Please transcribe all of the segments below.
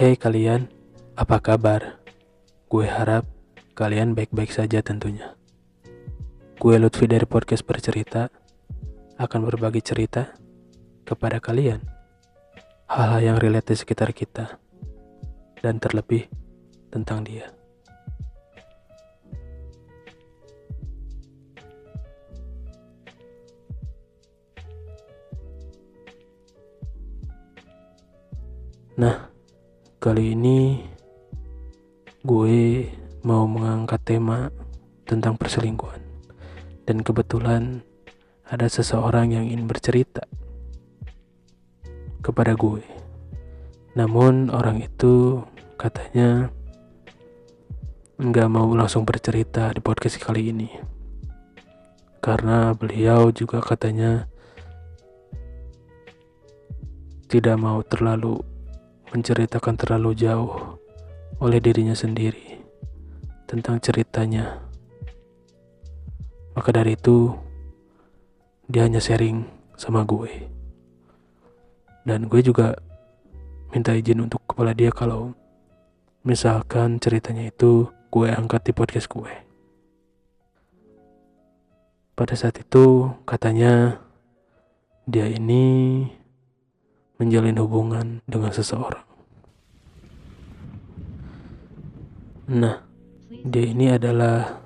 Hei kalian, apa kabar? Gue harap kalian baik-baik saja tentunya. Gue Lutfi dari podcast bercerita akan berbagi cerita kepada kalian. Hal-hal yang relate di sekitar kita dan terlebih tentang dia. Nah, kali ini gue mau mengangkat tema tentang perselingkuhan. Dan kebetulan ada seseorang yang ingin bercerita kepada gue. Namun orang itu katanya nggak mau langsung bercerita di podcast kali ini. Karena beliau juga katanya tidak mau terlalu menceritakan terlalu jauh oleh dirinya sendiri tentang ceritanya. Maka dari itu, dia hanya sharing sama gue. Dan gue juga minta izin untuk kepala dia kalau misalkan ceritanya itu gue angkat di podcast gue. Pada saat itu katanya dia ini menjalin hubungan dengan seseorang. Nah, dia ini adalah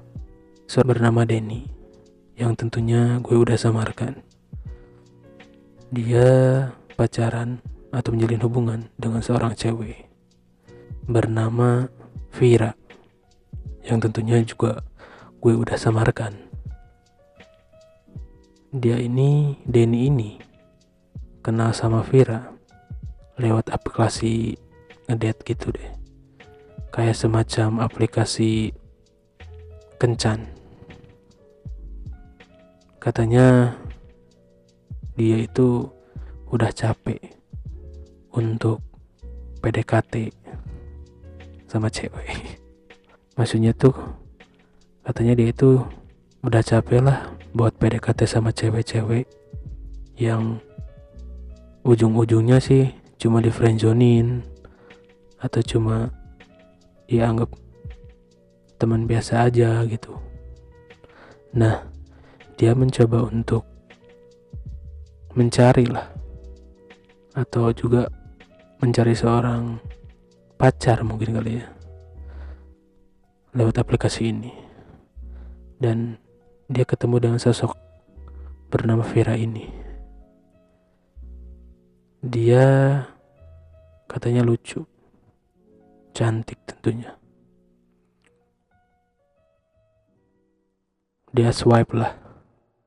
seorang bernama Denny yang tentunya gue udah samarkan. Dia pacaran atau menjalin hubungan dengan seorang cewek bernama Vira yang tentunya juga gue udah samarkan. Dia ini, Denny ini kenal sama Vira lewat aplikasi ngedate gitu deh. Kayak semacam aplikasi kencan. Katanya dia itu udah capek untuk PDKT sama cewek. Maksudnya tuh katanya dia itu udah capek lah buat PDKT sama cewek-cewek yang ujung-ujungnya sih cuma di friendzonin atau cuma dianggap teman biasa aja gitu. Nah dia mencoba untuk mencari lah atau juga mencari seorang pacar mungkin kali ya lewat aplikasi ini. Dan dia ketemu dengan sosok bernama Vera ini dia katanya lucu, cantik tentunya. Dia swipe lah,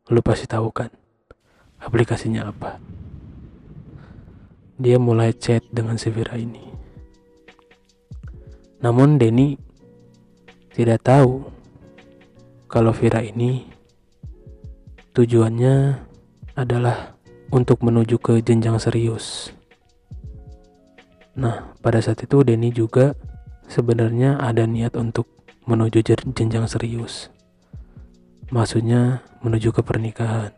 lu pasti tahu kan aplikasinya apa. Dia mulai chat dengan si Vira ini. Namun Denny tidak tahu kalau Vira ini tujuannya adalah untuk menuju ke jenjang serius. Nah, pada saat itu Denny juga sebenarnya ada niat untuk menuju jenjang serius. Maksudnya menuju ke pernikahan.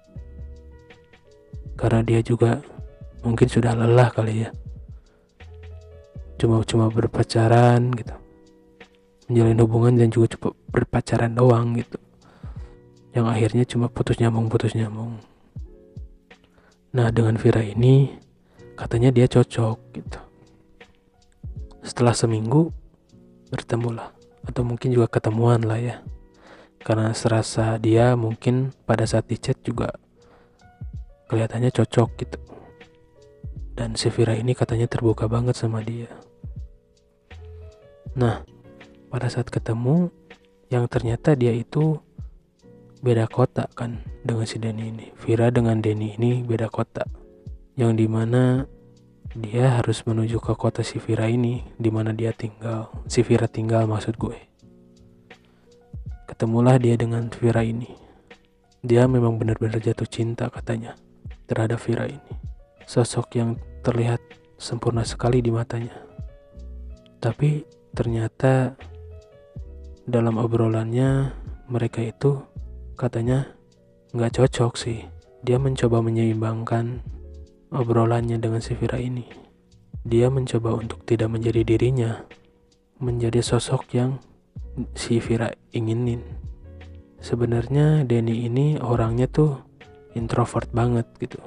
Karena dia juga mungkin sudah lelah kali ya. Cuma-cuma berpacaran gitu. Menjalin hubungan dan juga cukup berpacaran doang gitu. Yang akhirnya cuma putus nyambung putus nyambung. Nah dengan Vira ini katanya dia cocok gitu. Setelah seminggu bertemulah atau mungkin juga ketemuan lah ya. Karena serasa dia mungkin pada saat di chat juga kelihatannya cocok gitu. Dan si Vira ini katanya terbuka banget sama dia. Nah, pada saat ketemu yang ternyata dia itu beda kota kan dengan si Denny ini. Vira dengan Denny ini beda kota. Yang di mana dia harus menuju ke kota si Vira ini di mana dia tinggal. Si Vira tinggal maksud gue. Ketemulah dia dengan Vira ini. Dia memang benar-benar jatuh cinta katanya terhadap Vira ini. Sosok yang terlihat sempurna sekali di matanya. Tapi ternyata dalam obrolannya mereka itu katanya nggak cocok sih. Dia mencoba menyeimbangkan obrolannya dengan si Vira ini. dia mencoba untuk tidak menjadi dirinya, menjadi sosok yang si Vira inginin. Sebenarnya Denny ini orangnya tuh introvert banget gitu.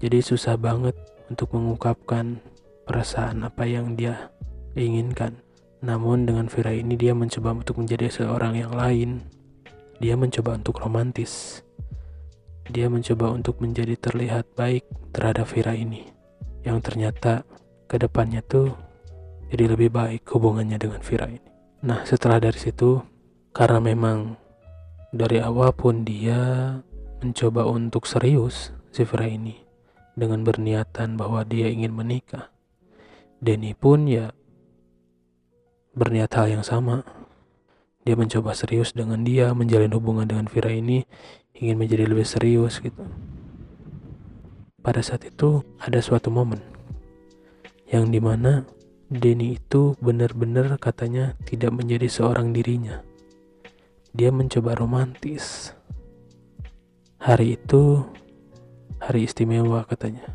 Jadi susah banget untuk mengungkapkan perasaan apa yang dia inginkan. Namun dengan Vira ini dia mencoba untuk menjadi seorang yang lain. Dia mencoba untuk romantis. Dia mencoba untuk menjadi terlihat baik terhadap Vira ini. Yang ternyata ke depannya tuh jadi lebih baik hubungannya dengan Vira ini. Nah setelah dari situ karena memang dari awal pun dia mencoba untuk serius si Vira ini dengan berniatan bahwa dia ingin menikah. Denny pun ya berniat hal yang sama. Dia mencoba serius dengan dia, menjalin hubungan dengan Vira ini, ingin menjadi lebih serius gitu. Pada saat itu ada suatu momen yang di mana Denny itu benar-benar katanya tidak menjadi seorang dirinya. Dia mencoba romantis. Hari itu hari istimewa katanya.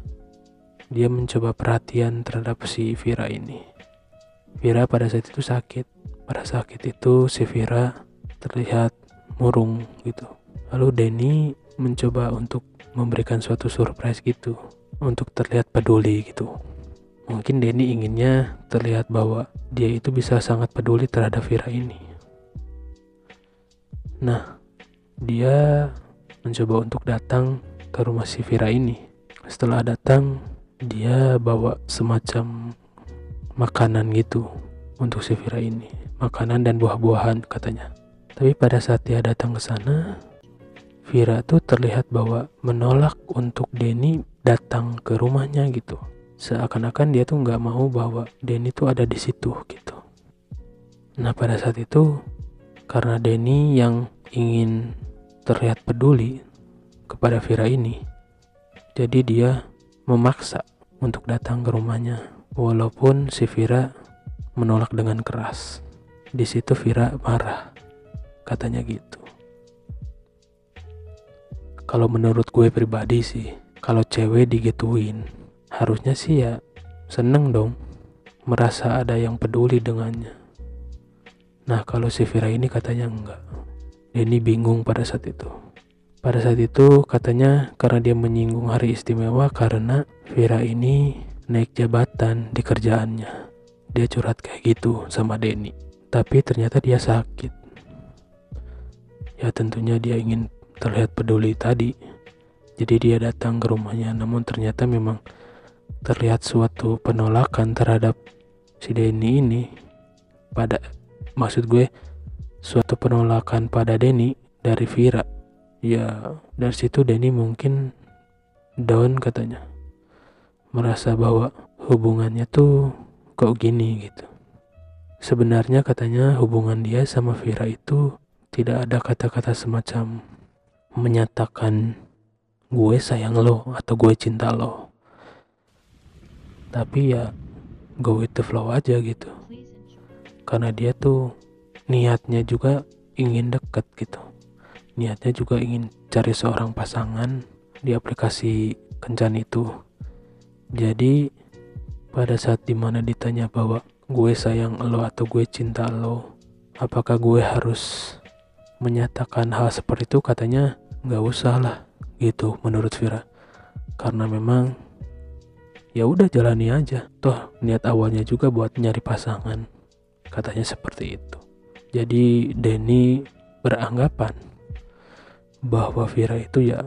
Dia mencoba perhatian terhadap si Vira ini. Vira pada saat itu sakit. Pada sakit itu si Vira terlihat murung gitu. Lalu Denny mencoba untuk memberikan suatu surprise gitu untuk terlihat peduli gitu. Mungkin Denny inginnya terlihat bahwa dia itu bisa sangat peduli terhadap Vira ini. Nah, dia mencoba untuk datang ke rumah si Vira ini. Setelah datang, dia bawa semacam makanan gitu untuk si Vira ini makanan dan buah-buahan katanya. Tapi pada saat dia datang ke sana Vira tuh terlihat bahwa menolak untuk Denny datang ke rumahnya gitu. Seakan-akan dia tuh nggak mau bahwa Denny tuh ada di situ gitu. Nah pada saat itu karena Denny yang ingin terlihat peduli kepada Vira ini jadi dia memaksa untuk datang ke rumahnya walaupun si Vira menolak dengan keras. Di situ Vira marah, katanya gitu. Kalau menurut gue pribadi sih, kalau cewek digituin, harusnya sih ya seneng dong, merasa ada yang peduli dengannya. Nah kalau si Vira ini katanya enggak. Denny bingung pada saat itu. Pada saat itu katanya karena dia menyinggung hari istimewa karena Vira ini naik jabatan di kerjaannya dia curhat kayak gitu sama Denny tapi ternyata dia sakit. Ya tentunya dia ingin terlihat peduli tadi. Jadi dia datang ke rumahnya namun ternyata memang terlihat suatu penolakan terhadap si Denny ini. Pada maksud gue suatu penolakan pada Denny dari Vira. Ya dari situ Denny mungkin down katanya. Merasa bahwa hubungannya tuh kok gini gitu. Sebenarnya katanya hubungan dia sama Vira itu tidak ada kata-kata semacam menyatakan gue sayang lo atau gue cinta lo. Tapi ya go with the flow aja gitu. Karena dia tuh niatnya juga ingin deket gitu. Niatnya juga ingin cari seorang pasangan di aplikasi kencan itu. Jadi pada saat di mana ditanya bahwa gue sayang lo atau gue cinta lo apakah gue harus menyatakan hal seperti itu? Katanya nggak usah lah gitu menurut Vira karena memang ya udah jalani aja. Toh niat awalnya juga buat nyari pasangan katanya seperti itu. Jadi Denny beranggapan bahwa Vira itu ya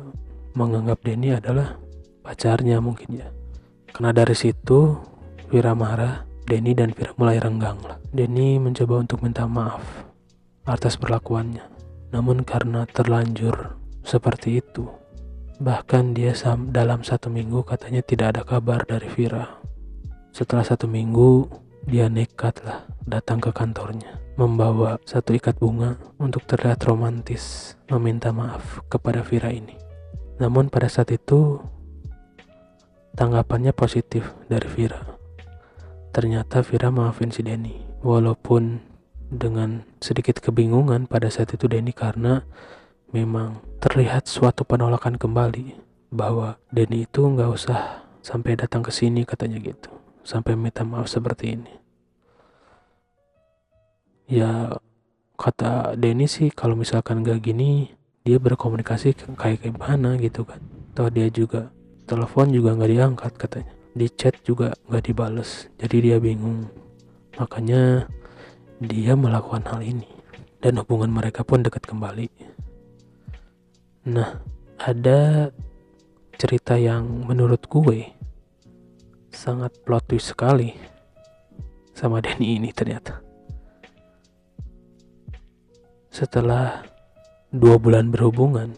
menganggap Denny adalah pacarnya mungkin ya. Karena dari situ Vira marah, Denny dan Vira mulai renggang. Denny mencoba untuk minta maaf atas perlakuannya. Namun karena terlanjur seperti itu, bahkan dia dalam satu minggu katanya tidak ada kabar dari Vira. Setelah satu minggu, dia nekat lah datang ke kantornya, membawa satu ikat bunga untuk terlihat romantis, meminta maaf kepada Vira ini. Namun pada saat itu, tanggapannya positif dari Vira Ternyata Vira maafin si Denny. Walaupun dengan sedikit kebingungan pada saat itu Denny karena memang terlihat suatu penolakan kembali bahwa Denny itu nggak usah sampai datang ke sini katanya gitu. sampai minta maaf seperti ini ya kata Denny sih kalau misalkan gak gini dia berkomunikasi kayak gimana gitu kan atau dia juga telepon juga nggak diangkat katanya di chat juga nggak dibales jadi dia bingung. Makanya dia melakukan hal ini dan hubungan mereka pun dekat kembali. Nah ada cerita yang menurut gue sangat plot twist sekali sama Denny ini ternyata. Setelah dua bulan berhubungan,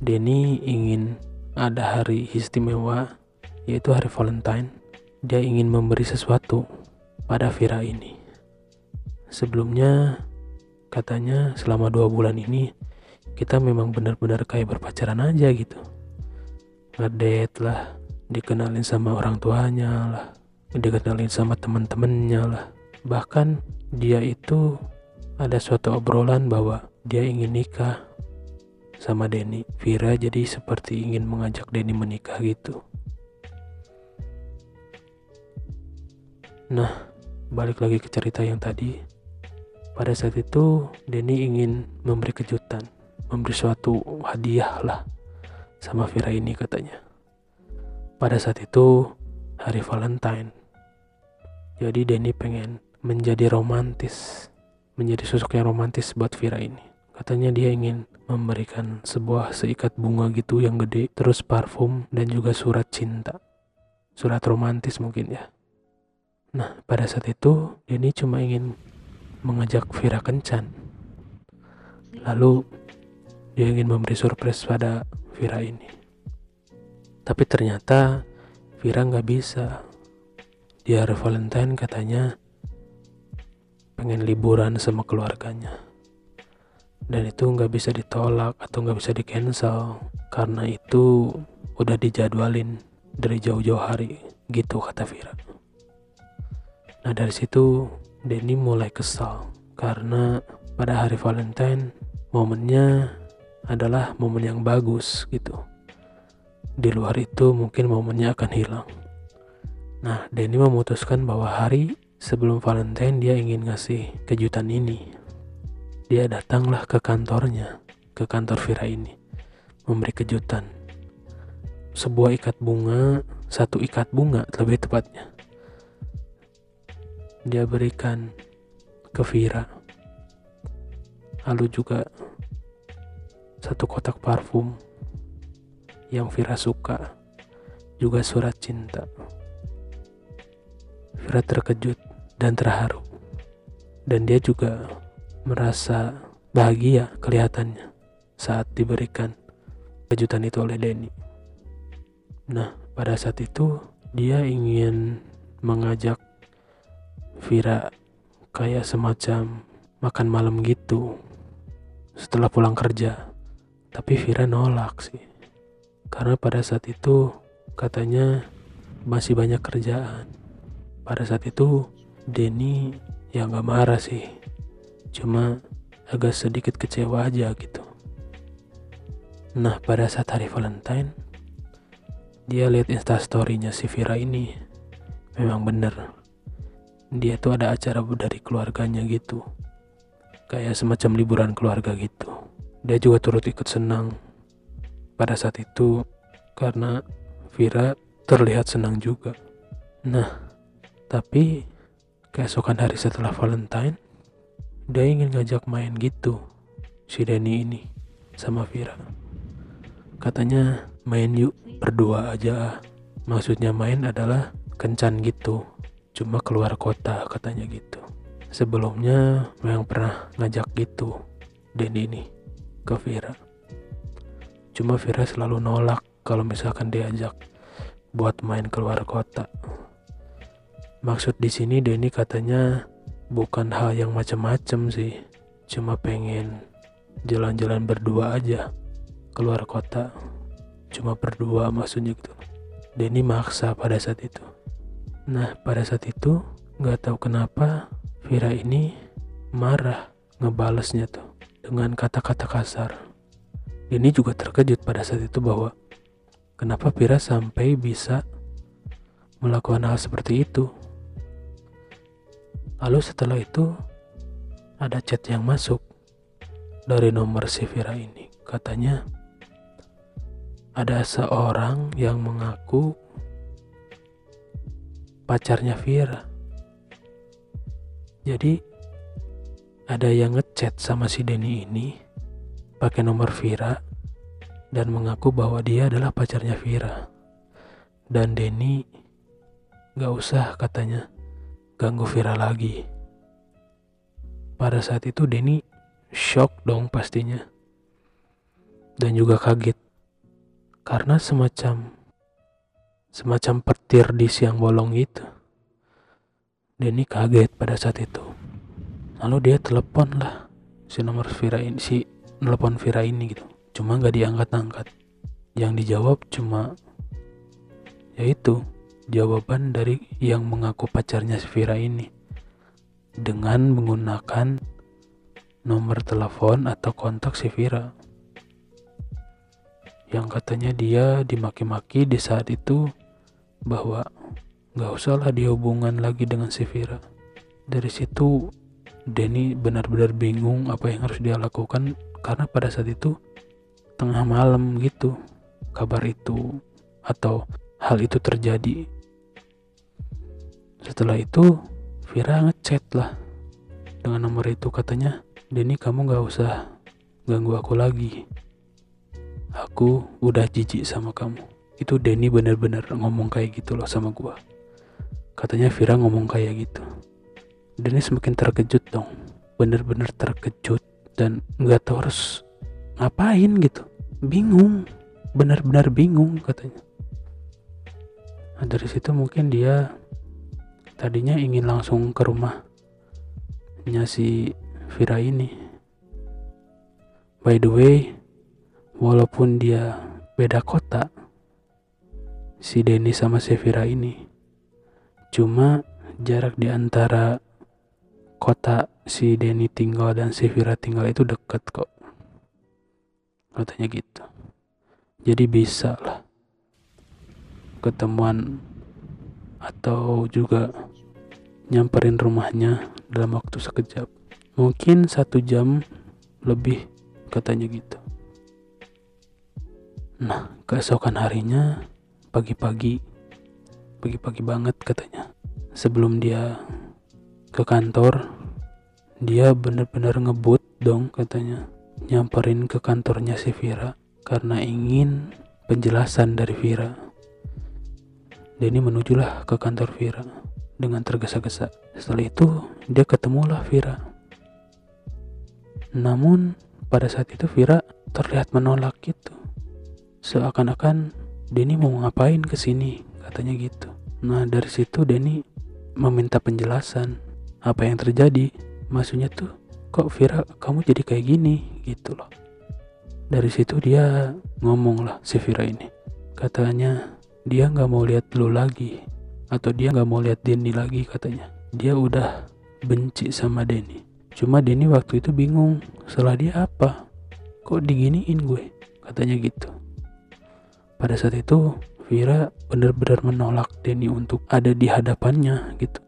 Denny ingin ada hari istimewa, yaitu hari Valentine. Dia ingin memberi sesuatu pada Vira ini. Sebelumnya, katanya selama dua bulan ini kita memang benar-benar kayak berpacaran aja gitu. Ngedate lah, dikenalin sama orang tuanya lah, dikenalin sama teman-temannya lah. Bahkan dia itu ada suatu obrolan bahwa dia ingin nikah sama Denny. Vira jadi seperti ingin mengajak Denny menikah gitu. Nah, balik lagi ke cerita yang tadi. Pada saat itu, Denny ingin memberi kejutan, memberi suatu hadiah lah sama Vira ini katanya. Pada saat itu, hari Valentine. Jadi Denny pengen menjadi romantis, menjadi sosok yang romantis buat Vira ini. Katanya dia ingin memberikan sebuah seikat bunga gitu yang gede, terus parfum dan juga surat cinta. Surat romantis mungkin ya. Nah, pada saat itu Denny cuma ingin mengajak Vira kencan. Lalu dia ingin memberi surprise pada Vira ini. Tapi ternyata Vira nggak bisa. Di hari Valentine katanya pengen liburan sama keluarganya dan itu nggak bisa ditolak atau nggak bisa di cancel karena itu udah dijadwalin dari jauh-jauh hari gitu kata Vira nah dari situ Denny mulai kesal karena pada hari Valentine momennya adalah momen yang bagus gitu di luar itu mungkin momennya akan hilang nah Denny memutuskan bahwa hari sebelum Valentine dia ingin ngasih kejutan ini dia datanglah ke kantornya, ke kantor Vira ini, memberi kejutan. Sebuah ikat bunga, satu ikat bunga lebih tepatnya. Dia berikan ke Vira. Lalu juga satu kotak parfum yang Vira suka, juga surat cinta. Vira terkejut dan terharu. Dan dia juga merasa bahagia kelihatannya saat diberikan kejutan itu oleh Denny. Nah, pada saat itu dia ingin mengajak Vira kayak semacam makan malam gitu setelah pulang kerja. Tapi Vira nolak sih. Karena pada saat itu katanya masih banyak kerjaan. Pada saat itu Denny ya nggak marah sih cuma agak sedikit kecewa aja gitu nah pada saat hari Valentine dia lihat instastorynya si Vira ini memang bener dia tuh ada acara dari keluarganya gitu. Kayak semacam liburan keluarga gitu. Dia juga turut ikut senang. Pada saat itu karena Vira terlihat senang juga. Nah tapi keesokan hari setelah Valentine dia ingin ngajak main gitu si Denny ini sama Vira. Katanya main yuk berdua aja. Maksudnya main adalah kencan gitu cuma keluar kota katanya gitu. Sebelumnya memang pernah ngajak gitu Denny ini ke Vira cuma Vira selalu nolak kalau misalkan diajak buat main keluar kota. Maksud di sini Denny katanya bukan hal yang macam-macam sih. Cuma pengen jalan-jalan berdua aja keluar kota. Cuma berdua maksudnya gitu. Denny maksa pada saat itu nah pada saat itu nggak tahu kenapa Vira ini marah ngebalesnya tuh dengan kata-kata kasar Denny juga terkejut pada saat itu bahwa kenapa Vira sampai bisa melakukan hal seperti itu. Lalu setelah itu ada chat yang masuk dari nomor si Vira ini. Katanya ada seorang yang mengaku pacarnya Vira. Jadi ada yang ngechat sama si Denny ini pakai nomor Vira dan mengaku bahwa dia adalah pacarnya Vira. Dan Denny gak usah katanya ganggu Vira lagi. Pada saat itu Denny shock dong pastinya. Dan juga kaget. Karena semacam semacam petir di siang bolong itu. Denny kaget pada saat itu. Lalu dia telepon lah si nomor Vira ini, si telepon Vira ini gitu. Cuma gak diangkat-angkat. Yang dijawab cuma yaitu jawaban dari yang mengaku pacarnya si Vira ini dengan menggunakan nomor telepon atau kontak si Vira yang katanya dia dimaki-maki di saat itu bahwa gak usahlah dihubungan lagi dengan si Vira. Dari situ Denny benar-benar bingung apa yang harus dia lakukan karena pada saat itu tengah malam gitu kabar itu atau hal itu terjadi. Setelah itu Vira ngechat lah dengan nomor itu katanya Denny kamu gak usah ganggu aku lagi. Aku udah jijik sama kamu itu Denny bener-bener ngomong kayak gitu loh sama gua. Katanya Vira ngomong kayak gitu. Denny semakin terkejut dong. Bener-bener terkejut dan nggak tahu harus ngapain gitu. Bingung. Benar-benar bingung katanya. Nah, dari situ mungkin dia tadinya ingin langsung ke rumahnya si Vira ini. By the way walaupun dia beda kota si Denny sama si Vira ini. Cuma jarak di antara kota si Denny tinggal dan si Vira tinggal itu deket kok. Katanya gitu. Jadi bisa lah ketemuan atau juga nyamperin rumahnya dalam waktu sekejap. Mungkin satu jam lebih katanya gitu. Nah keesokan harinya pagi-pagi pagi-pagi banget katanya sebelum dia ke kantor dia benar-benar ngebut dong katanya nyamperin ke kantornya si Vira karena ingin penjelasan dari Vira Denny menujulah ke kantor Vira dengan tergesa-gesa. Setelah itu, dia ketemulah Vira. Namun, pada saat itu Vira terlihat menolak gitu. Seakan-akan Denny mau ngapain ke sini, katanya gitu. Nah, dari situ Denny meminta penjelasan. Apa yang terjadi. Maksudnya tuh, kok Vira kamu jadi kayak gini? Gitu loh. Dari situ dia ngomong lah si Vira ini. Katanya dia nggak mau lihat lu lagi. Atau dia nggak mau lihat Denny lagi katanya. Dia udah benci sama Denny. Cuma Denny waktu itu bingung salah dia apa? Kok diginiin gue? Katanya gitu pada saat itu Vira benar-benar menolak Denny untuk ada di hadapannya gitu.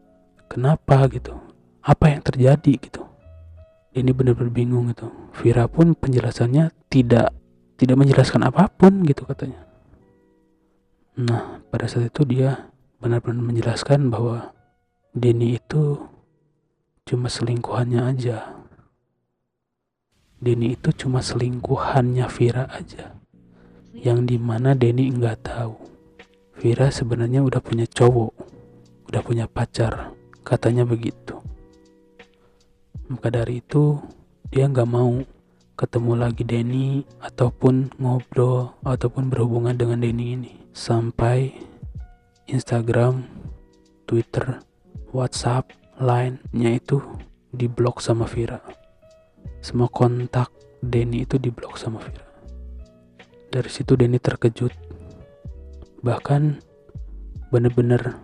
Kenapa gitu? Apa yang terjadi gitu? Denny benar-benar bingung gitu. Vira pun penjelasannya tidak tidak menjelaskan apa pun gitu katanya. Nah, pada saat itu dia benar-benar menjelaskan bahwa Denny itu cuma selingkuhannya aja. Denny itu cuma selingkuhannya Vira aja. Yang di mana Denny nggak tahu. Vira sebenarnya udah punya cowok, udah punya pacar, katanya begitu. Maka dari itu dia nggak mau ketemu lagi Denny ataupun ngobrol ataupun berhubungan dengan Denny ini sampai Instagram, Twitter, WhatsApp, Line-nya itu diblok sama Vira. Semua kontak Denny itu diblok sama Vira. Dari situ Denny terkejut. Bahkan bener-bener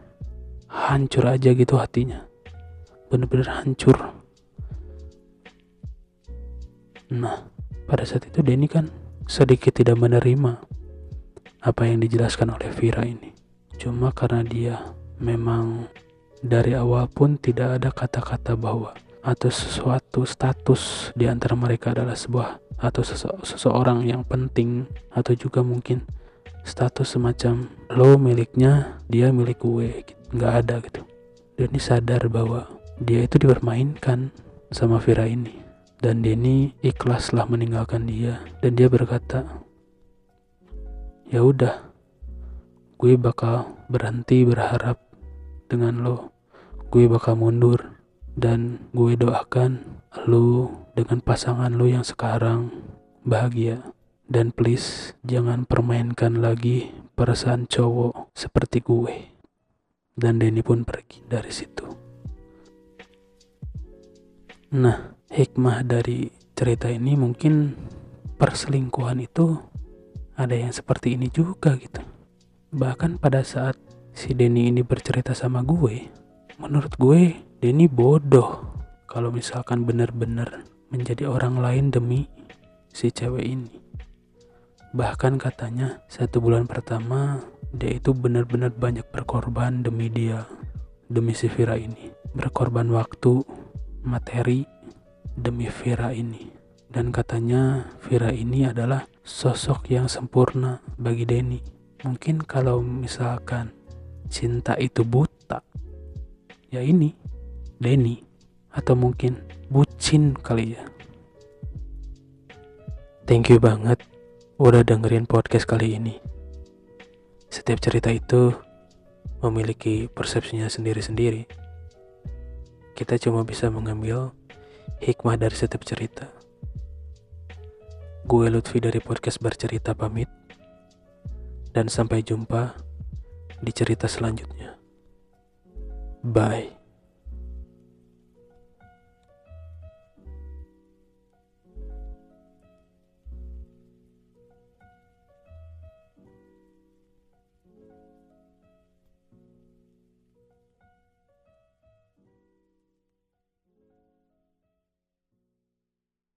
hancur aja gitu hatinya. Bener-bener hancur. Nah, pada saat itu Denny kan sedikit tidak menerima apa yang dijelaskan oleh Vira ini. Cuma karena dia memang dari awal pun tidak ada kata-kata bahwa atau sesuatu status di antara mereka adalah sebuah atau sese seseorang yang penting atau juga mungkin status semacam lo miliknya dia milik gue gitu. nggak ada gitu. Denny sadar bahwa dia itu dipermainkan sama Vira ini. Dan Denny ikhlaslah meninggalkan dia. Dan dia berkata ya udah gue bakal berhenti berharap dengan lo. Gue bakal mundur dan gue doakan lo dengan pasangan lo yang sekarang bahagia. Dan please jangan permainkan lagi perasaan cowok seperti gue. Dan Denny pun pergi dari situ. Nah hikmah dari cerita ini mungkin perselingkuhan itu ada yang seperti ini juga gitu. Bahkan pada saat si Denny ini bercerita sama gue menurut gue Denny bodoh kalau misalkan benar-benar menjadi orang lain demi si cewek ini. Bahkan katanya satu bulan pertama dia itu benar-benar banyak berkorban demi dia, demi si Vira ini. Berkorban waktu, materi demi Vira ini. Dan katanya Vira ini adalah sosok yang sempurna bagi Denny. Mungkin kalau misalkan cinta itu buta, ya ini Denny atau mungkin bucin kali ya. Thank you banget udah dengerin podcast kali ini. Setiap cerita itu memiliki persepsinya sendiri-sendiri. Kita cuma bisa mengambil hikmah dari setiap cerita. Gue Lutfi dari podcast bercerita pamit. Dan sampai jumpa di cerita selanjutnya. Bye.